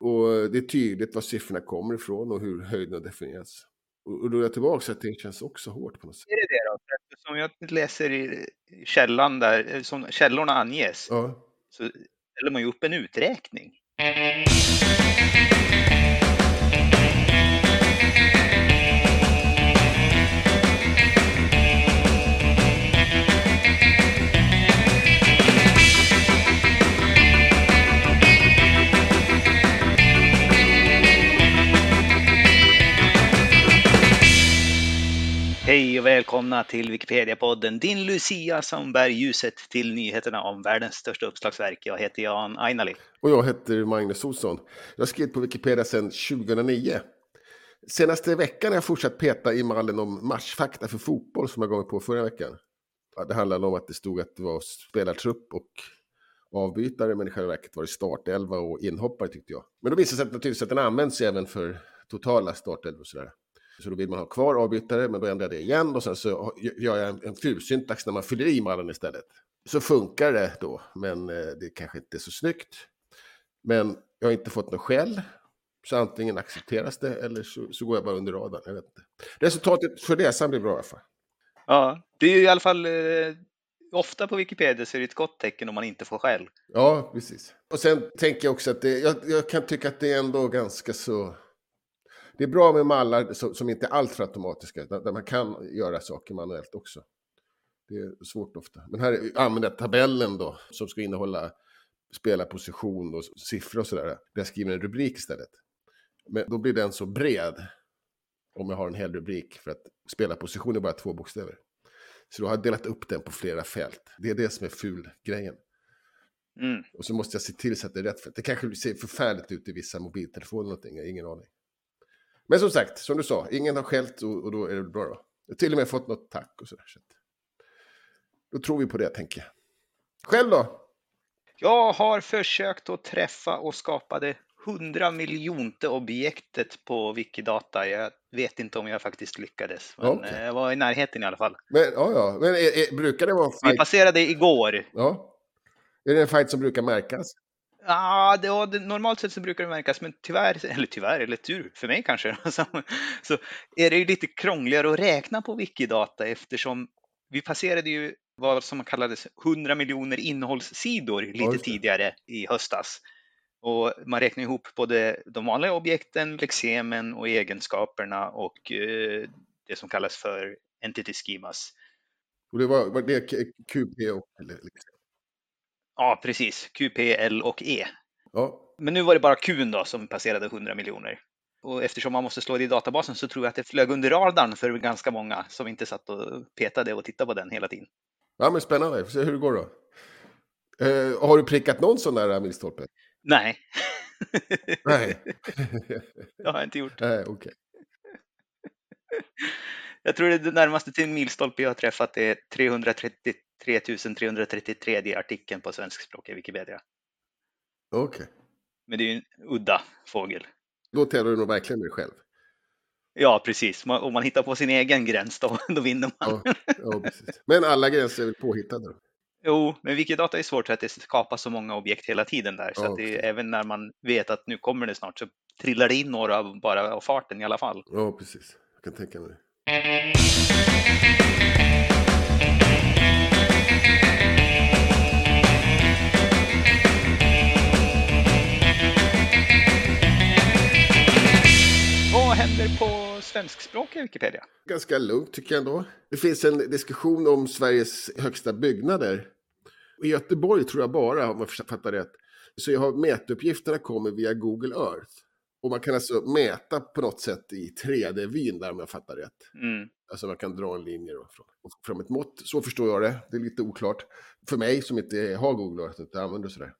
Och det är tydligt var siffrorna kommer ifrån och hur höjden har definierats. Och då är jag tillbaka till att det känns också hårt på något sätt. Är det det då? Som jag läser i källan där, eh, som källorna anges, Ja, så ställer man ju upp en uträkning. Och välkomna till Wikipedia-podden, din Lucia som bär ljuset till nyheterna om världens största uppslagsverk. Jag heter Jan Ainali. och jag heter Magnus Olsson. Jag har skrivit på Wikipedia sedan 2009. Senaste veckan har jag fortsatt peta i mallen om matchfakta för fotboll som jag gav mig på förra veckan. Det handlade om att det stod att det var spelartrupp och avbytare, men i själva verket var det startelva och inhoppare tyckte jag. Men då visade det sig att naturligtvis att den används även för totala startelvor och sådär. Så då vill man ha kvar avbytare, men då ändrar jag det igen och sen så gör jag en, en fulsyntax när man fyller i mallen istället. Så funkar det då, men eh, det kanske inte är så snyggt. Men jag har inte fått något skäll, så antingen accepteras det eller så, så går jag bara under radarn. Jag vet inte. Resultatet för läsaren blir bra i alla fall. Ja, det är ju i alla fall eh, ofta på Wikipedia så är det ett gott tecken om man inte får skäll. Ja, precis. Och sen tänker jag också att det, jag, jag kan tycka att det är ändå ganska så... Det är bra med mallar som, som inte är alltför automatiska, där, där man kan göra saker manuellt också. Det är svårt ofta. Men här använder jag tabellen då, som ska innehålla spelarposition och siffror och sådär. Där jag skriver en rubrik istället. Men då blir den så bred, om jag har en hel rubrik, för att spelarposition är bara två bokstäver. Så då har jag delat upp den på flera fält. Det är det som är ful grejen. Mm. Och så måste jag se till så att det är rätt. För det kanske ser förfärligt ut i vissa mobiltelefoner eller någonting. Jag har ingen aning. Men som sagt, som du sa, ingen har skällt och, och då är det bra då. Jag har till och med fått något tack och sådär. Så då tror vi på det, tänker jag. Själv då? Jag har försökt att träffa och skapa det hundra miljonte objektet på Wikidata. Jag vet inte om jag faktiskt lyckades, men Okej. eh, jag var i närheten i alla fall. Men, ja, ja. Men är, är, brukar det vara en Vi fight? passerade igår. Ja. Är det en fight som brukar märkas? Ja, det, ja, det, normalt sett så brukar det märkas, men tyvärr, eller tyvärr, eller tur för mig kanske, så, är det ju lite krångligare att räkna på Wikidata eftersom vi passerade ju vad som kallades 100 miljoner innehållssidor lite det. tidigare i höstas. Och man räknar ihop både de vanliga objekten, lexemen och egenskaperna och eh, det som kallas för entity schemas. Och det var, var det QP och... Liksom. Ja, precis. Q, P, L och E. Ja, Men nu var det bara Q då som passerade 100 miljoner. Och eftersom man måste slå det i databasen så tror jag att det flög under radarn för ganska många som inte satt och petade och tittade på den hela tiden. ja men spännande. Vi får se hur det går då. Eh, har du prickat någon sån där milstolpe? Nej, Nej. det har jag inte gjort. Nej, okej. Jag tror det, det närmaste till en milstolpe jag har träffat är 333 333 i artikeln på svenskspråkiga Wikipedia. Okej. Men det är ju en udda fågel. Då tävlar du nog verkligen dig själv. Ja, precis. Om man hittar på sin egen gräns då, då vinner man. Ja, ja. Men alla gränser är väl påhittade då? Jo, men Wikidata är svårt för att det skapas så många objekt hela tiden där. Så Ja, att det, även när man vet att nu kommer det snart så trillar det in några bara av farten i alla fall. Ja, precis. Jag kan tänka mig det. Vad händer på svenskspråkiga Wikipedia? Ganska lugnt tycker jag ändå. Det finns en diskussion om Sveriges högsta byggnader. I Göteborg tror jag bara, om jag fattar rätt, så jag har mätuppgifterna kommer via Google Earth. Och man kan alltså mäta på något sätt i 3D-vyn där om jag fattar rätt. Mm. Alltså man kan dra en linje då från, och få fram ett mått. Så förstår jag det. Det är lite oklart. För mig som inte har Google och inte använder sådär.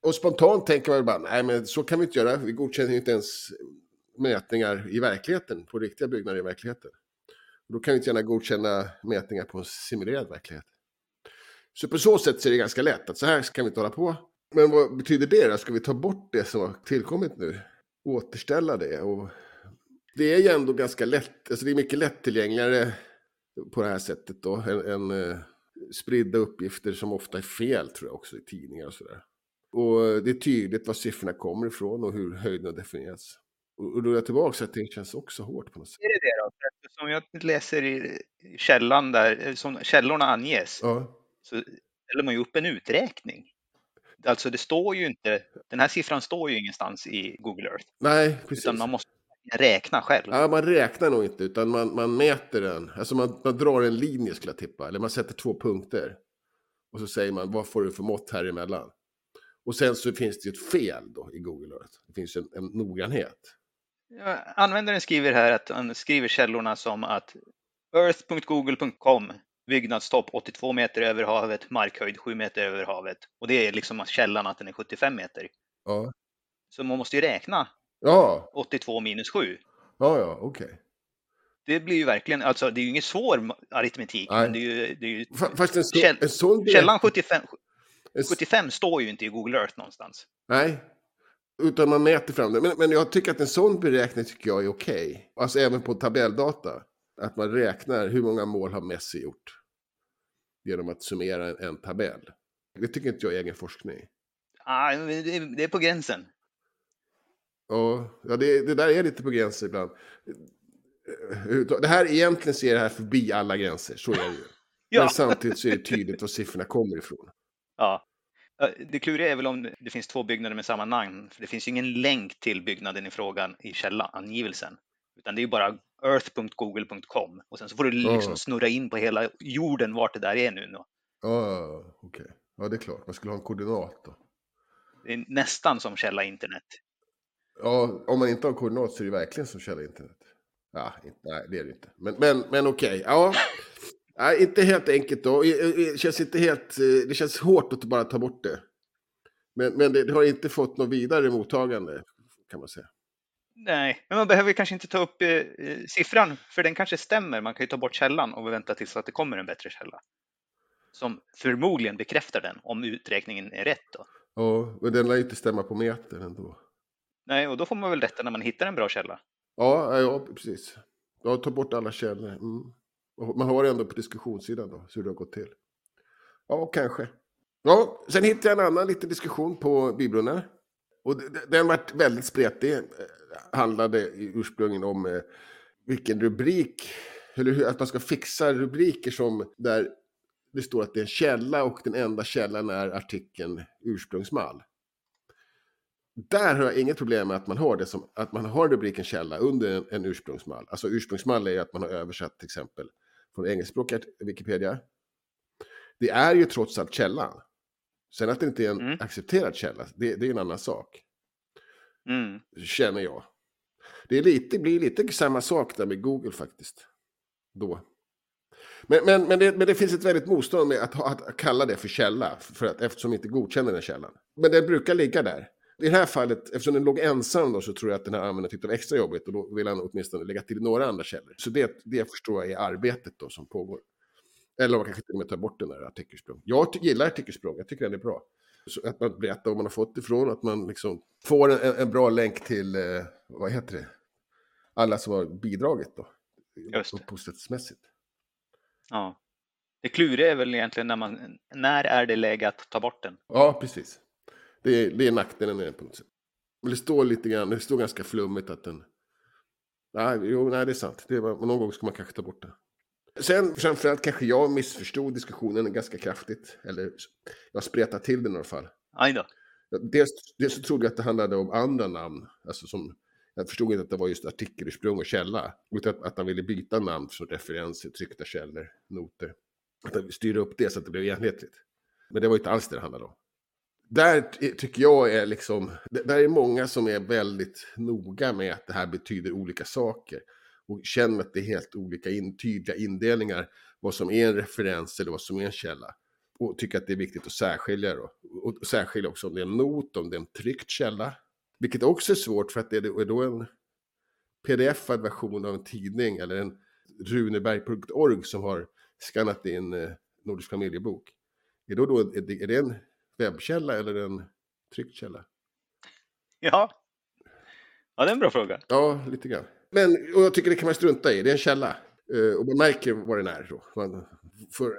Och spontant tänker man bara, nej men så kan vi inte göra. Vi godkänner ju inte ens mätningar i verkligheten, på riktiga byggnader i verkligheten. Då kan vi inte gärna godkänna mätningar på en simulerad verklighet. Så på så sätt så är det ganska lätt att så här kan vi inte hålla på. Men vad betyder det då? Ska vi ta bort det som har tillkommit nu? Återställa det? Och det är ju ändå ganska lätt, alltså det är mycket lättillgängligare på det här sättet då, än, än eh, spridda uppgifter som ofta är fel tror jag också i tidningar och sådär. Och det är tydligt var siffrorna kommer ifrån och hur höjden har definierats. Och då är jag tillbaka att det känns också hårt på något sätt. Är det det då? Som jag läser i källan där, som källorna anges, Ja, så ställer man ju upp en uträkning. Alltså det står ju inte, den här siffran står ju ingenstans i Google Earth, nej, precis. utan man måste räkna själv. Ja, man räknar nog inte, utan man, man mäter den. Alltså man, man drar en linje skulle jag tippa, eller man sätter två punkter. Och så säger man, vad får du för mått här emellan? Och sen så finns det ju ett fel då i Google Earth. Det finns en, en noggrannhet. Ja, Användaren skriver här att han skriver källorna som att earth.google.com byggnadstopp 82 meter över havet, markhöjd 7 meter över havet. Och det är liksom källan att den är 75 meter. Ja, Så man måste ju räkna ja, 82 minus 7. ja, ja okej. Det blir ju verkligen, alltså det är ju ingen svår aritmetik, Nej. men det är ju, det är ju Fa- Fast en, så, Käll- en sån... källan 75, en s- 75 står ju inte i Google Earth någonstans. Nej, utan man mäter fram det. Men, men jag tycker att en sån beräkning tycker jag är okej. Alltså även på tabelldata. Att man räknar hur många mål har Messi gjort. Genom att summera en, en tabell. Det tycker inte jag är egen forskning. Ah, det är på gränsen. Ja, ja det, det där är lite på gränsen ibland. Det här egentligen ser det här förbi alla gränser, så är det ju. Ja. Men samtidigt så är det tydligt var siffrorna kommer ifrån. Ja. Det kluriga är väl om det finns två byggnader med samma namn, för det finns ju ingen länk till byggnaden i frågan i källangivelsen. Utan det är ju bara earth.google.com och sen så får du liksom Ja. snurra in på hela jorden vart det där är nu. Ja, okej. Ja, det är klart. Man skulle ha en koordinat då. Det är nästan som källa internet. Ja, om man inte har koordinat så är det verkligen som källa internet. Ja, inte, nej, det är det inte. Men, men, men okej, ja. Nej, inte helt enkelt då. Det känns inte helt... eh, Det känns hårt att bara ta bort det. Men, men det, det har inte fått något vidare mottagande, kan man säga. Nej, men man behöver kanske inte ta upp eh, eh, siffran, för den kanske stämmer. Man kan ju ta bort källan och vänta tills att det kommer en bättre källa. Som förmodligen bekräftar den, om uträkningen är rätt då. Ja, men den lär ju inte stämma på metern ändå. Nej, och då får man väl rätta när man hittar en bra källa. Ja, ja precis. Ja, ta bort alla källor. Mm. Man har det ändå på diskussionssidan då, hur det har gått till. Ja, kanske. Ja, sen hittade jag en annan liten diskussion på Bibeln. Och den vart väldigt spretig. Eh, handlade i ursprungligen om eh, vilken rubrik, eller hur, att man ska fixa rubriker som där det står att det är en källa och den enda källan är artikeln ursprungsmall. Där har jag inget problem med att man har det som att man har rubriken källa under en, en ursprungsmall. Alltså ursprungsmall är ju att man har översatt till exempel från engelskspråket Wikipedia. Det är ju trots allt källan. Sen att det inte är en Mm. accepterad källa, det, det är en annan sak. Mm. Känner jag. Det är lite, blir lite samma sak där med Google faktiskt. Då. Men, men, men, det, men det finns ett väldigt motstånd med att, att kalla det för källa. För att, eftersom vi inte godkänner den källan. Men den brukar ligga där. I det här fallet, eftersom den låg ensam då, så tror jag att den här användaren tyckte det var extra jobbigt. Och då vill han åtminstone lägga till några andra källor. Så det, det förstår jag är arbetet då som pågår. Eller man kanske till och med tar bort den där artikelsprång. Jag gillar artikelsprång, jag tycker den är bra. Så att man berättar var man har fått ifrån, att man liksom får en, en bra länk till, eh, vad heter det, alla som har bidragit då. Just det. Upphovsrättsmässigt. Ja. Det kluriga är väl egentligen när man, när är det läge att ta bort den? Ja, precis. Det är, det är nackdelen med den på något sätt. Men det står lite grann, det står ganska flummigt att den... Nej, jo, nej det är sant. Det var, någon gång ska man kanske ta bort den. Sen framförallt kanske jag missförstod diskussionen ganska kraftigt. Eller jag spretade till den i alla fall. Aj då. Dels, dels så trodde jag att det handlade om andra namn. Alltså som, jag förstod inte att det var just artikelursprung och källa. Utan att, att han ville byta namn som referenser, tryckta källor, noter. Att han styra upp det så att det blev enhetligt. Men det var inte alls det det handlade om. Där tycker jag är liksom, där är många som är väldigt noga med att det här betyder olika saker. Och känner att det är helt olika in, tydliga indelningar. Vad som är en referens eller vad som är en källa. Och tycker att det är viktigt att särskilja då. Och särskilja också om det är en not, om det är en tryckt källa. Vilket också är svårt för att det är då en pdf-ad version av en tidning eller en runeberg.org som har skannat in eh, Nordisk familjebok. Är, då då, är det en webbkälla eller en tryckt källa? Ja. Ja, det är en bra fråga. Ja, lite grann. Men och jag tycker det kan man strunta i, det är en källa. Eh, och man märker vad den är då. Man får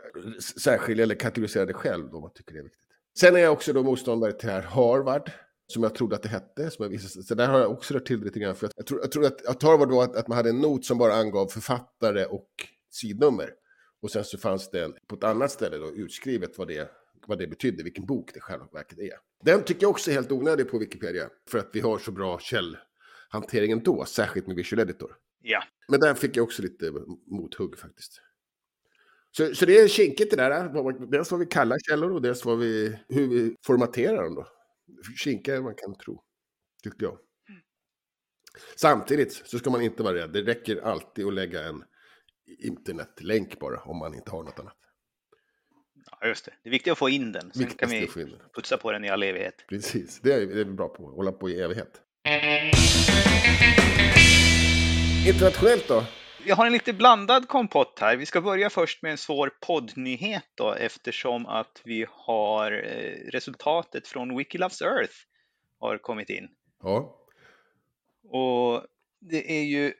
särskilja eller kategorisera det själv då, om man tycker det är viktigt. Sen är jag också då motståndare till här Harvard, som jag trodde att det hette. Som jag visste. Så där har jag också rört till lite grann. För jag, tror, jag trodde att, att Harvard var att, att man hade en not som bara angav författare och sidnummer. Och sen så fanns det en, på ett annat ställe då, utskrivet vad det, vad det betydde, vilken bok det själva verket är. Den tycker jag också är helt onödig på Wikipedia, för att vi har så bra källhantering ändå, särskilt med Visual Editor. Ja. Men där fick jag också lite mothugg faktiskt. Så, så det är kinkigt det där, dels vad vi kallar källor och dels vad vi, hur vi formaterar dem då. Kinkigare än man kan tro, tyckte jag. Samtidigt så ska man inte vara rädd, det räcker alltid att lägga en internetlänk bara om man inte har något annat. Ja, just det. Det är viktigt att få in den. Sen Viktigast kan vi putsa på den i all evighet. Precis, det är, det är vi bra på, hålla på i evighet. Internationellt då? Vi har en lite blandad kompott här. Vi ska börja först med en svår poddnyhet då eftersom att vi har eh, resultatet från Wiki Loves Earth har kommit in. Ja, Och det är ju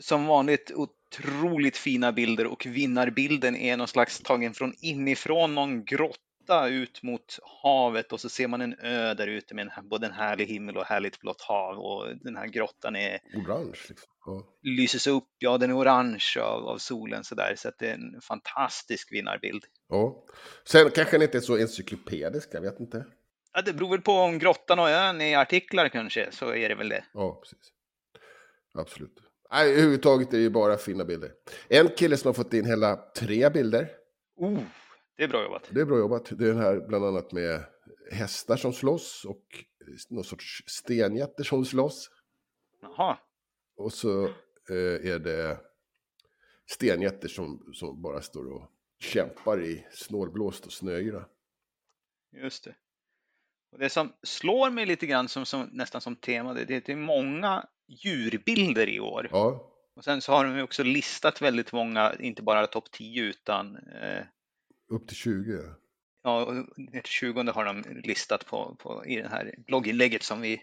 som vanligt otroligt fina bilder och vinnarbilden är någon slags tagen från inifrån någon grotta ut mot havet och så ser man en ö där ute med en, både en härlig himmel och härligt blått hav och den här grottan är orange liksom. Ja. lyses upp, ja den är orange av, av solen sådär så att det är en fantastisk vinnarbild. ja. Sen kanske den inte är så encyklopedisk, jag vet inte. Ja, det beror väl på om grottan och ön är artiklar kanske, så är det väl det. Ja, precis. Absolut. Nej, överhuvudtaget är det ju bara fina bilder. En kille som har fått in hela tre bilder. Oh, det är bra jobbat. Det är bra jobbat. Det är den här bland annat med hästar som slåss och någon sorts stenjätter som slåss. Jaha, Och så eh, är det stenjätter som, som bara står och kämpar i snålblåst och snöyra. just det. Och det som slår mig lite grann som, som nästan som tema, det, det är många djurbilder i år. Ja, Och sen så har de ju också listat väldigt många, inte bara topp 10 utan eh, upp till 20. ja, ner till 20 har de listat på, på, i det här blogginlägget som vi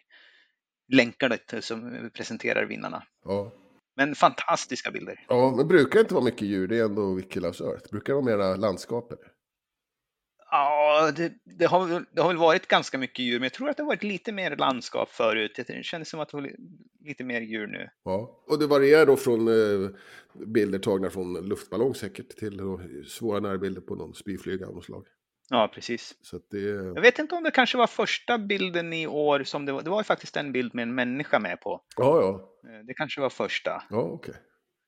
länkar det till, som presenterar vinnarna. Ja. Men fantastiska bilder. ja, men brukar inte vara mycket djur? Det är ändå Wiki Loves Earth. Brukar det vara mera landskaper? Ja, det, det, har, det har väl varit ganska mycket djur, men jag tror att det har varit lite mer landskap förut. Det kändes som att det var li- lite mer djur nu. Ja, och det varierar då från eh, bilder tagna från luftballong säkert till svåra närbilder på någon spyflyga av slag. Ja, precis. Det Jag vet inte om det kanske var första bilden i år som det var. Det var ju faktiskt en bild med en människa med på. Ja, ja, Eh, Det kanske var första. ja, okej.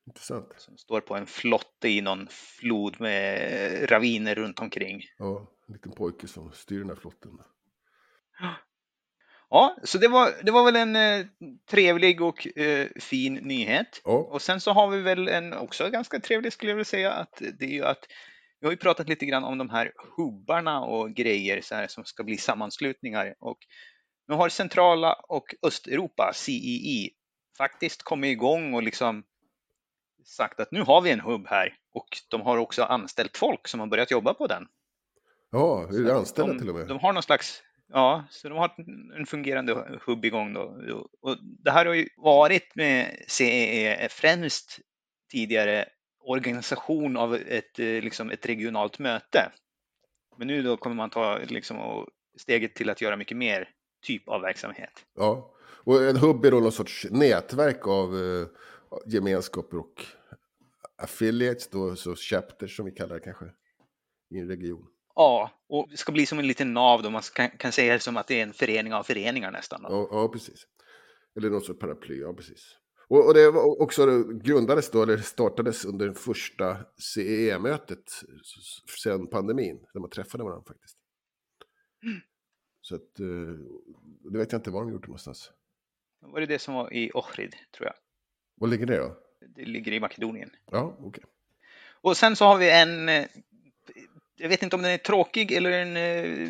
Intressant. Som står på en flotte i någon flod med raviner runt omkring. Ja, en liten pojke som styr den här flotten. Ja, så det var, det var väl en eh, trevlig och eh, fin nyhet. Ja, Och sen så har vi väl en också ganska trevlig skulle jag vilja säga att det är ju att vi har ju pratat lite grann om de här hubbarna och grejer så här, som ska bli sammanslutningar och nu har centrala och Östeuropa, CEE, faktiskt kommit igång och liksom sagt att nu har vi en hubb här och de har också anställt folk som har börjat jobba på den. Ja är det anställda de, till och med? De har någon slags, ja, så de har en fungerande hubb igång då. Och det här har ju varit med CEE främst tidigare organisation av ett, liksom ett regionalt möte. Men nu då kommer man ta liksom, steget till att göra mycket mer typ av verksamhet. Ja, och en hubb är då någon sorts nätverk av eh, gemenskaper och affiliates, då, så chapters som vi kallar det kanske, i en region. Ja, och det ska bli som en liten nav då, man kan, kan säga det som att det är en förening av föreningar nästan. Ja, ja precis. Eller något sorts paraply, ja precis. Och, och det var också då, grundades då, eller startades under första CEE-mötet sedan pandemin, när man träffade varandra faktiskt. Så att, eh, det vet jag inte var de gjorde någonstans. Var det det som var i Ohrid, tror jag. Var ligger det då? Det ligger i Makedonien. Ja, okej. Och sen så har vi en, eh, jag vet inte om den är tråkig eller en eh,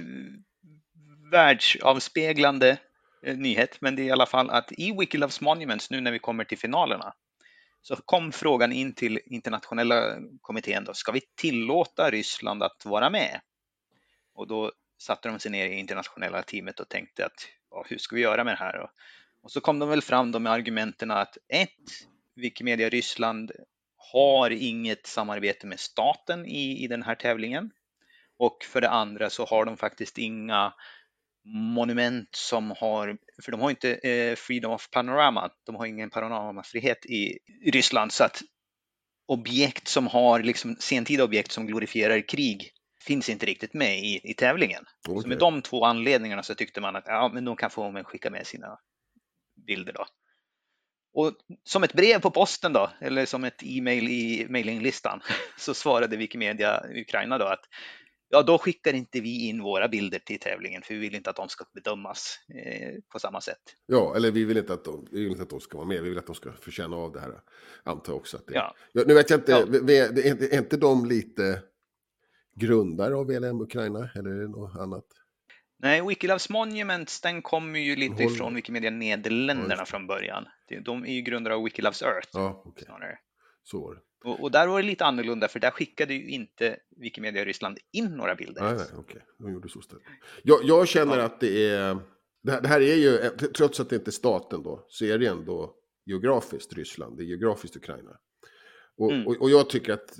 världsavspeglande eh, nyhet, men det är i alla fall att i Wikiloves Monuments, nu när vi kommer till finalerna, så kom frågan in till internationella kommittén då, ska vi tillåta Ryssland att vara med? Och då satte de sig ner i internationella teamet och tänkte att ja, hur ska vi göra med det här? Och, och så kom de väl fram då med argumenten att ett, Wikimedia Ryssland har inget samarbete med staten i, i den här tävlingen. Och för det andra så har de faktiskt inga monument som har, för de har inte eh, freedom of panorama, de har ingen panoramafrihet i Ryssland så att objekt som har liksom sentida objekt som glorifierar krig finns inte riktigt med i, i tävlingen. Okay. Så med de två anledningarna så tyckte man att ja, men de kan få skicka med sina bilder då. Och som ett brev på posten då, eller som ett e-mail i mailinglistan, så svarade Wikimedia Ukraina då att ja, då skickar inte vi in våra bilder till tävlingen för vi vill inte att de ska bedömas eh, på samma sätt. Ja, eller vi vill, inte att de, vi vill inte att de ska vara med, vi vill att de ska förtjäna av det här. Antar jag också att det ja. ja. Nu vet jag inte, ja. är, är inte de lite grundare av VLM Ukraina eller är det något annat? Nej, Wikiloves Monuments den kommer ju lite Håll... ifrån Wikimedia Nederländerna ja, från början. De är ju grundare av Wikiloves Earth. Ja, okay. Så var det. Och, och, där var det lite annorlunda för där skickade ju inte Wikimedia Ryssland in några bilder. Nej, nej okej, de gjorde så istället. Jag, jag känner ja. att det är, det här, det här, är ju, trots att det inte är staten då, så är det ändå geografiskt Ryssland, det är geografiskt Ukraina. Och, mm. och, och jag tycker att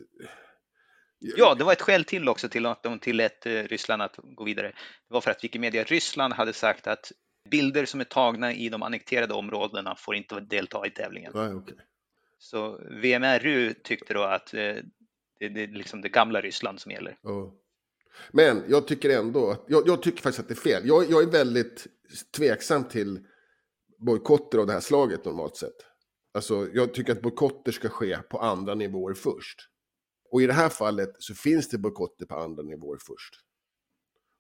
Ja, det var ett skäl till också till att de tillät eh, Ryssland att gå vidare. Det var för att Wikimedia Ryssland hade sagt att bilder som är tagna i de annekterade områdena får inte delta i tävlingen. Nej, okay. Så VMRU tyckte då att eh, det, det är liksom det gamla Ryssland som gäller. Oh. Men jag tycker ändå att, jag, jag, tycker faktiskt att det är fel. Jag, jag är väldigt tveksam till bojkotter av det här slaget normalt sett. Alltså, jag tycker att bojkotter ska ske på andra nivåer först. Och i det här fallet så finns det bojkotter på andra nivåer först.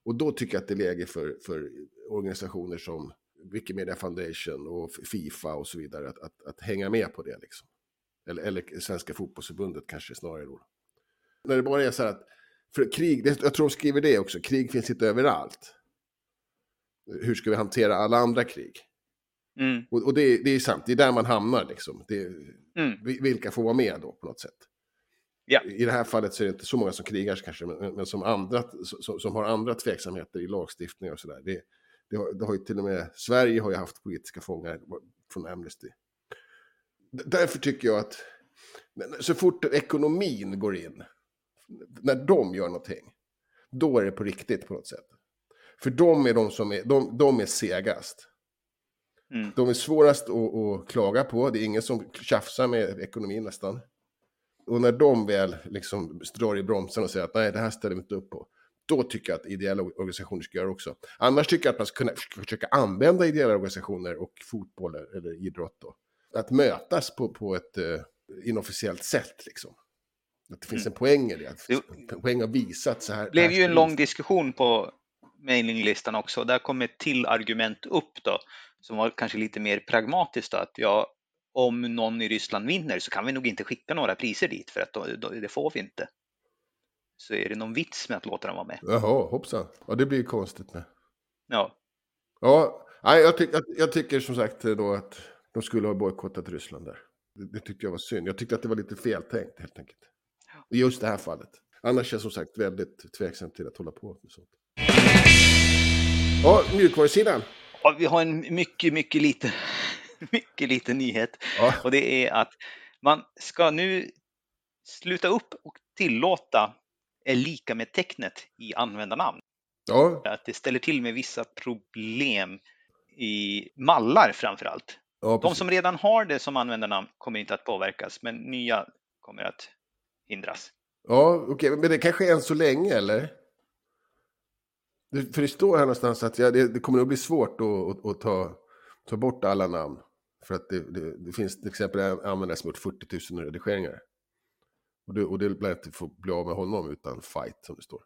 Och då tycker jag att det är läge för, för organisationer som Wikimedia Foundation och Fifa och så vidare att, att, att hänga med på det. Liksom. Eller, eller Svenska fotbollsförbundet kanske snarare då. När det bara är så här att, för krig, jag tror de skriver det också, krig finns inte överallt. Hur ska vi hantera alla andra krig? Mm. Och, och det, det, är sant, det är där man hamnar liksom. Det, mm. Vilka får vara med då på något sätt? Ja. I det här fallet så är det inte så många som krigar kanske, men, men som, andra, som, som, har andra tveksamheter i lagstiftning och sådär. Det, det, har, det har ju till och med, Sverige har ju haft politiska fångar från Amnesty. Därför tycker jag att så fort ekonomin går in, när de gör någonting, då är det på riktigt på något sätt. För de är de som är, de, de är segast. Mm. De är svårast att, att, klaga på, det är ingen som tjafsar med ekonomin nästan. Och när de väl liksom drar i bromsen och säger att nej, det här ställer vi inte upp på. Då tycker jag att ideella organisationer ska göra också. Annars tycker jag att man ska kunna försöka använda ideella organisationer och fotboll eller idrott då. Att mötas på, på ett uh, inofficiellt sätt liksom. Att det finns mm. en poäng i det. Att, en poäng att visa att så här. Det blev ju en lång diskussion på mailinglistan också. Där kom ett till argument upp då som var kanske lite mer pragmatiskt då, att ja, om någon i Ryssland vinner så kan vi nog inte skicka några priser dit för att då, då, det får vi inte. Så är det någon vits med att låta dem vara med. Jaha, hoppsan. Ja, det blir konstigt med. Ja. Ja, nej, jag, tyck, jag tycker som sagt då att de skulle ha bojkottat Ryssland där. Det, det, tyckte jag var synd. Jag tyckte att det var lite feltänkt helt enkelt. I just det här fallet. Annars är jag som sagt väldigt tveksam till att hålla på med sånt. Ja, mjukvarusidan. Ja, vi har en mycket, mycket liten mycket liten nyhet. Ja. Och det är att man ska nu sluta upp och tillåta är lika med tecknet i användarnamn. Ja. Att det ställer till med vissa problem i mallar framför allt. Ja, De som redan har det som användarnamn kommer inte att påverkas, men nya kommer att hindras. Ja, okej, okay. men det kanske är än så länge, eller? för det står här någonstans att ja, det, det kommer att bli svårt att, att, att ta, ta bort alla namn. För att det, det, det finns till exempel användare som gjort 40 000 redigeringar. Och det, och det blir att få bli av med honom utan fight som det står.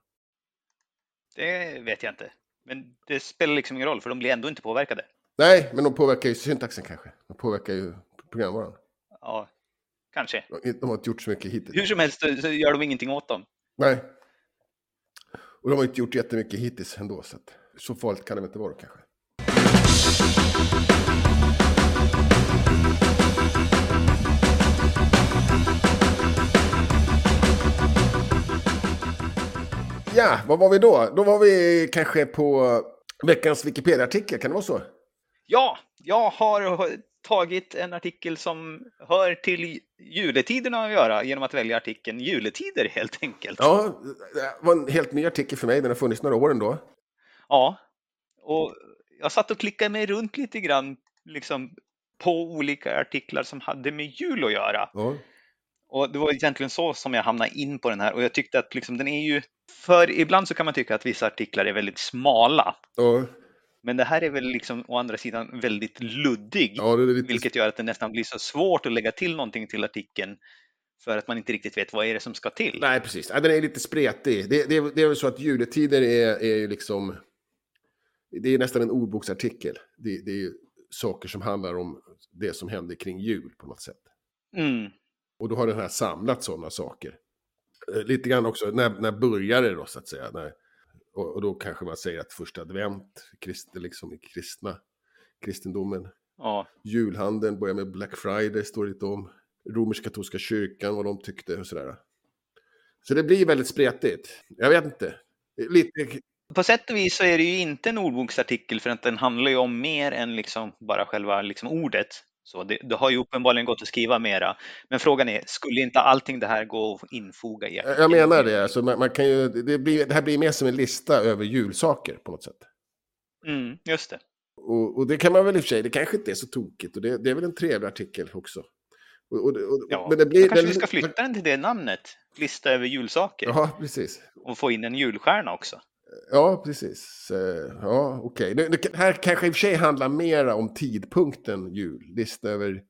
Det vet jag inte. Men det spelar liksom ingen roll för de blir ändå inte påverkade. Nej, men de påverkar ju syntaxen kanske. De påverkar ju programvaran. Ja, kanske. De har inte gjort så mycket hittills. Hur som helst så gör de ingenting åt dem. Nej. Och de har inte gjort jättemycket hittills ändå. Så, att, så farligt kan det inte vara kanske. Ja, vad var vi då? Då var vi kanske på veckans Wikipedia-artikel, kan det vara så? Ja, jag har tagit en artikel som hör till juletiderna att göra genom att välja artikeln juletider helt enkelt. Ja, det var en helt ny artikel för mig. Den har funnits några år ändå. Ja, och jag satt och klickade mig runt lite grann liksom, på olika artiklar som hade med jul att göra. Ja. Och det var egentligen så som jag hamnade in på den här och jag tyckte att liksom, den är ju, för ibland så kan man tycka att vissa artiklar är väldigt smala. Ja, Men det här är väl liksom å andra sidan väldigt luddig, ja, lite... vilket gör att det nästan blir så svårt att lägga till någonting till artikeln för att man inte riktigt vet vad är det som ska till. Nej, precis. Ja, den är lite spretig. Det, det, det är väl så att juletider är, är ju liksom... Det är nästan en ordboksartikel. Det, det är ju saker som handlar om det som händer kring jul på något sätt. Mm. Och då har den här samlat sådana saker. Eh, Lite grann också, när, när börjar det då så att säga? När, och, och då kanske man säger att första advent, krist, liksom i kristna, kristendomen. Ja, Julhandeln börjar med Black Friday, står det lite om. Romersk-katolska kyrkan, vad de tyckte och sådär. Så det blir väldigt spretigt. Jag vet inte. Lite, På sätt och vis så är det ju inte en ordboksartikel för att den handlar ju om mer än liksom bara själva liksom ordet. Så det, det har ju uppenbarligen gått att skriva mera. Men frågan är, skulle inte allting det här gå att infoga i jag menar det. Alltså man, man kan ju, det, blir, det här blir mer som en lista över julsaker på något sätt. Mm, just det. Och, och det kan man väl i och för sig, det kanske inte är så tokigt. Och det, det är väl en trevlig artikel också. Och, och, och, Ja, men det blir, Då kanske vi ska flytta den till det namnet. Lista över julsaker. Ja, precis. Och få in en julstjärna också. Ja, precis. Eh, Ja, okej. Nu- nu- Här kanske i och för sig handlar mer om tidpunkten jul. Lista över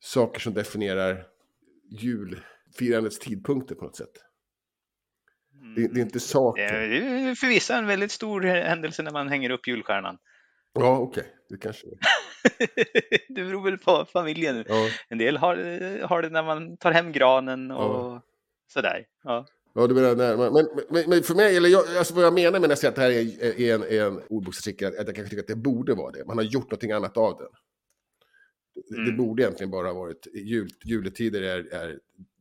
saker som definierar julfirandets tidpunkter på något sätt. Det, det är inte Det saker. är för vissa en väldigt stor händelse när man hänger upp julstjärnan. Ja, okej. Det kanske det beror väl på familjen. ja. En del har, har det när man tar hem granen och Ja. sådär. Ja. Ja, du menar när men, men, men för mig, eller jag, alltså vad jag menar med när jag säger att det här är, är en, är en ordboksartikel, att jag kanske tycker att det borde vara det. Man har gjort någonting annat av den. Det, det Mm. borde egentligen bara ha varit, jul, juletider är, är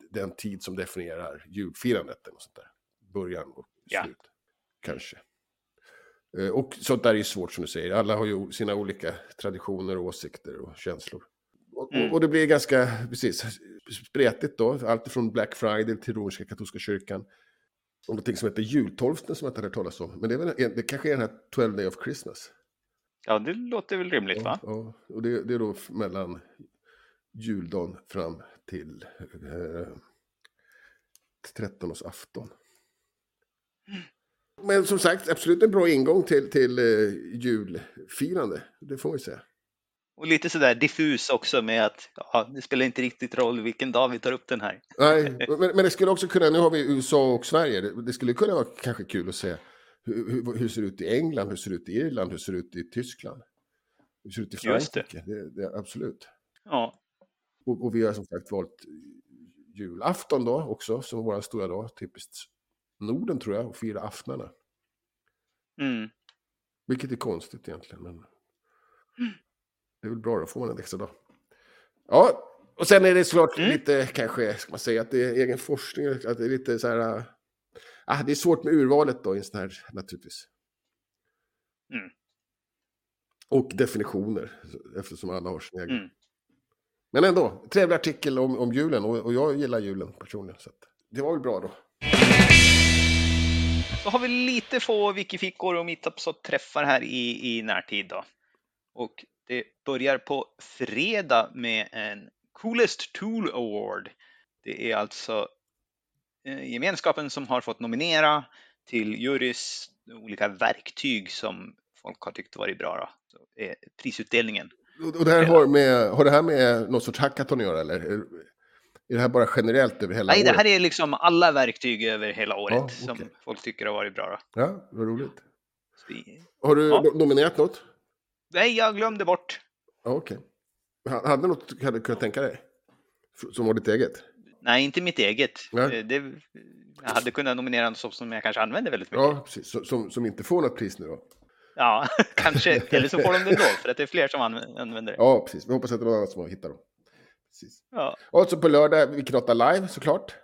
den tid som definierar julfirandet. Eller sånt där. Början och Ja. slut, kanske. Eh, Och sånt där är ju svårt som du säger. Alla har ju sina olika traditioner och åsikter och känslor. Och, Mm. och, det blir ganska, precis, spretigt då. Allt från Black Friday till romerska katolska kyrkan. Och någonting som heter jultolften som jag inte hört talas om. Men det, är väl, det kanske är den här 12 Day of Christmas. ja, det låter väl rimligt va? Ja, och det, det är då mellan juldagen fram till eh, 13-årsafton. Men som sagt, absolut en bra ingång till, till eh, julfirande. Det får ju säga. Och lite sådär diffus också med att ja, det spelar inte riktigt roll vilken dag vi tar upp den här. Nej, men, men det skulle också kunna, nu har vi USA och Sverige, det, det skulle kunna vara kanske kul att se hur, hur, hur ser det ut i England, hur ser det ut i Irland, hur ser det ut i Tyskland? Hur ser det ut i. Frankrike? Det, det, absolut. Ja, Och, och vi har som sagt valt julafton då också, som vår stora dag, typiskt Norden tror jag, och fira aftnarna. mm. Vilket är konstigt egentligen, men det är väl bra, då får man en extra dag. Ja, och sen är det såklart Mm. lite, kanske, ska man säga att det är egen forskning, att det är lite så här, äh, ah, det är svårt med urvalet då i en sån här, naturligtvis. Mm. Och definitioner, eftersom alla har sin egen. Mm. Men ändå, trevlig artikel om, om julen, och, och jag gillar julen personligen. Så det var väl bra då. Så har vi lite få wikifickor och meetups och träffar här i, i närtid då. Och det börjar på fredag med en Coolest Tool Award. Det är alltså eh, gemenskapen som har fått nominera till jurys olika verktyg som folk har tyckt varit bra. Då. Prisutdelningen. Och, det här har, med, har det här med någon sorts hackathon att göra, eller? Är, det här bara generellt över hela Nej, det året? här är liksom alla verktyg över hela året Ja, som okej. folk tycker har varit bra. Då. Ja, vad roligt. Vi... Har du Ja. no- nominerat något? Nej, jag glömde bort. Okej. Ha- Hade du något du hade kunnat tänka dig? Som var ditt eget? Nej, inte mitt eget. Nej. Eh, Det, jag hade kunnat nominera något som jag kanske använder väldigt mycket. Ja, precis. Som, som inte får något pris nu då? Ja, kanske. Eller så får de det ändå, för att det är fler som anv- använder det. Ja, precis. Vi hoppas att det var någon som har hittat dem. Precis. Ja. Och så på lördag, Vilkenåtta live såklart.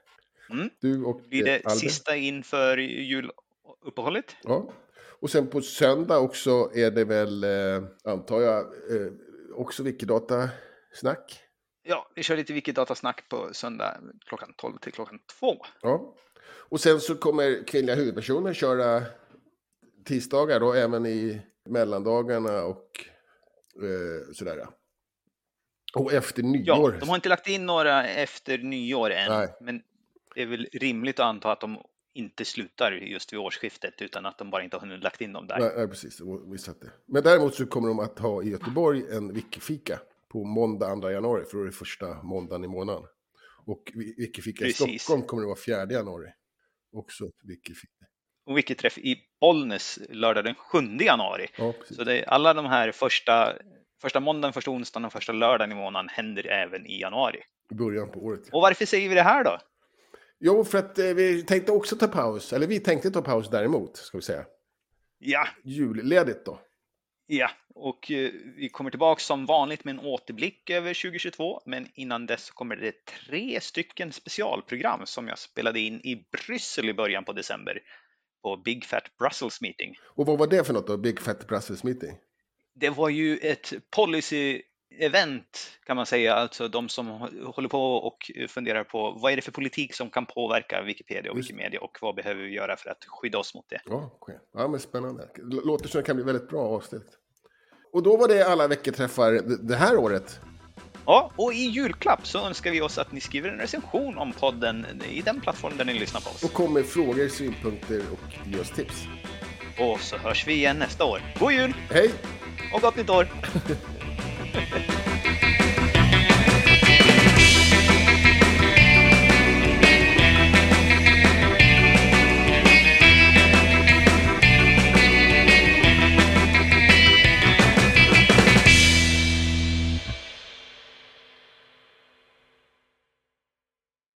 Mm. Du och Blir eh, det Albin. sista inför juluppehållet? Ja. Och sen på söndag också är det väl, eh, antar jag, eh, också Wikidata-snack. Ja, vi kör lite Wikidata-snack på söndag klockan 12 till klockan 2. Ja. Och sen så kommer kvinnliga huvudpersoner köra tisdagar och även i mellandagarna och eh, sådär. ja. Och efter Ja, nyår. de har inte lagt in några efter nyår än, Nej. men det är väl rimligt att anta att de inte slutar just vid årsskiftet utan att de bara inte har hunnit lagt in dem där. Nej, nej, precis. Vi satt det. Men däremot så kommer de att ha i Göteborg en wikifika på måndag 2 januari, för då är det första måndagen i månaden. Och wi- wikifika i. Stockholm kommer det vara 4 januari. Också wikifika. Och Wikiträff i Bollnäs lördag den 7 januari. Ja. Så det är alla de här första, första måndagen, första onsdagen och första lördagen i månaden händer även i januari. I början på året. Och varför säger vi det här då? Jo, för att eh, vi tänkte också ta paus. Eller vi tänkte ta paus däremot, ska vi säga. Ja, Julledigt då. ja, och eh, vi kommer tillbaka som vanligt med en återblick över 2022. Men innan dess kommer det tre stycken specialprogram som jag spelade in i Bryssel i början på december på Big Fat Brussels Meeting. Och vad var det för något då? Big Fat Brussels Meeting? Det var ju ett policy-event kan man säga, alltså de som håller på och funderar på vad är det för politik som kan påverka Wikipedia och. Wikimedia och vad behöver vi göra för att skydda oss mot det. Ja, okej. Ja, men spännande. Låter som det kan bli väldigt bra avsnitt. Och då var det alla veckoträffar det här året. Ja, och i julklapp så önskar vi oss att ni skriver en recension om podden i den plattform där ni lyssnar på oss. Och kommer frågor, synpunkter och ge oss tips. Och så hörs vi igen nästa år. God jul Hej! och gott nytt år! Ha ha ha.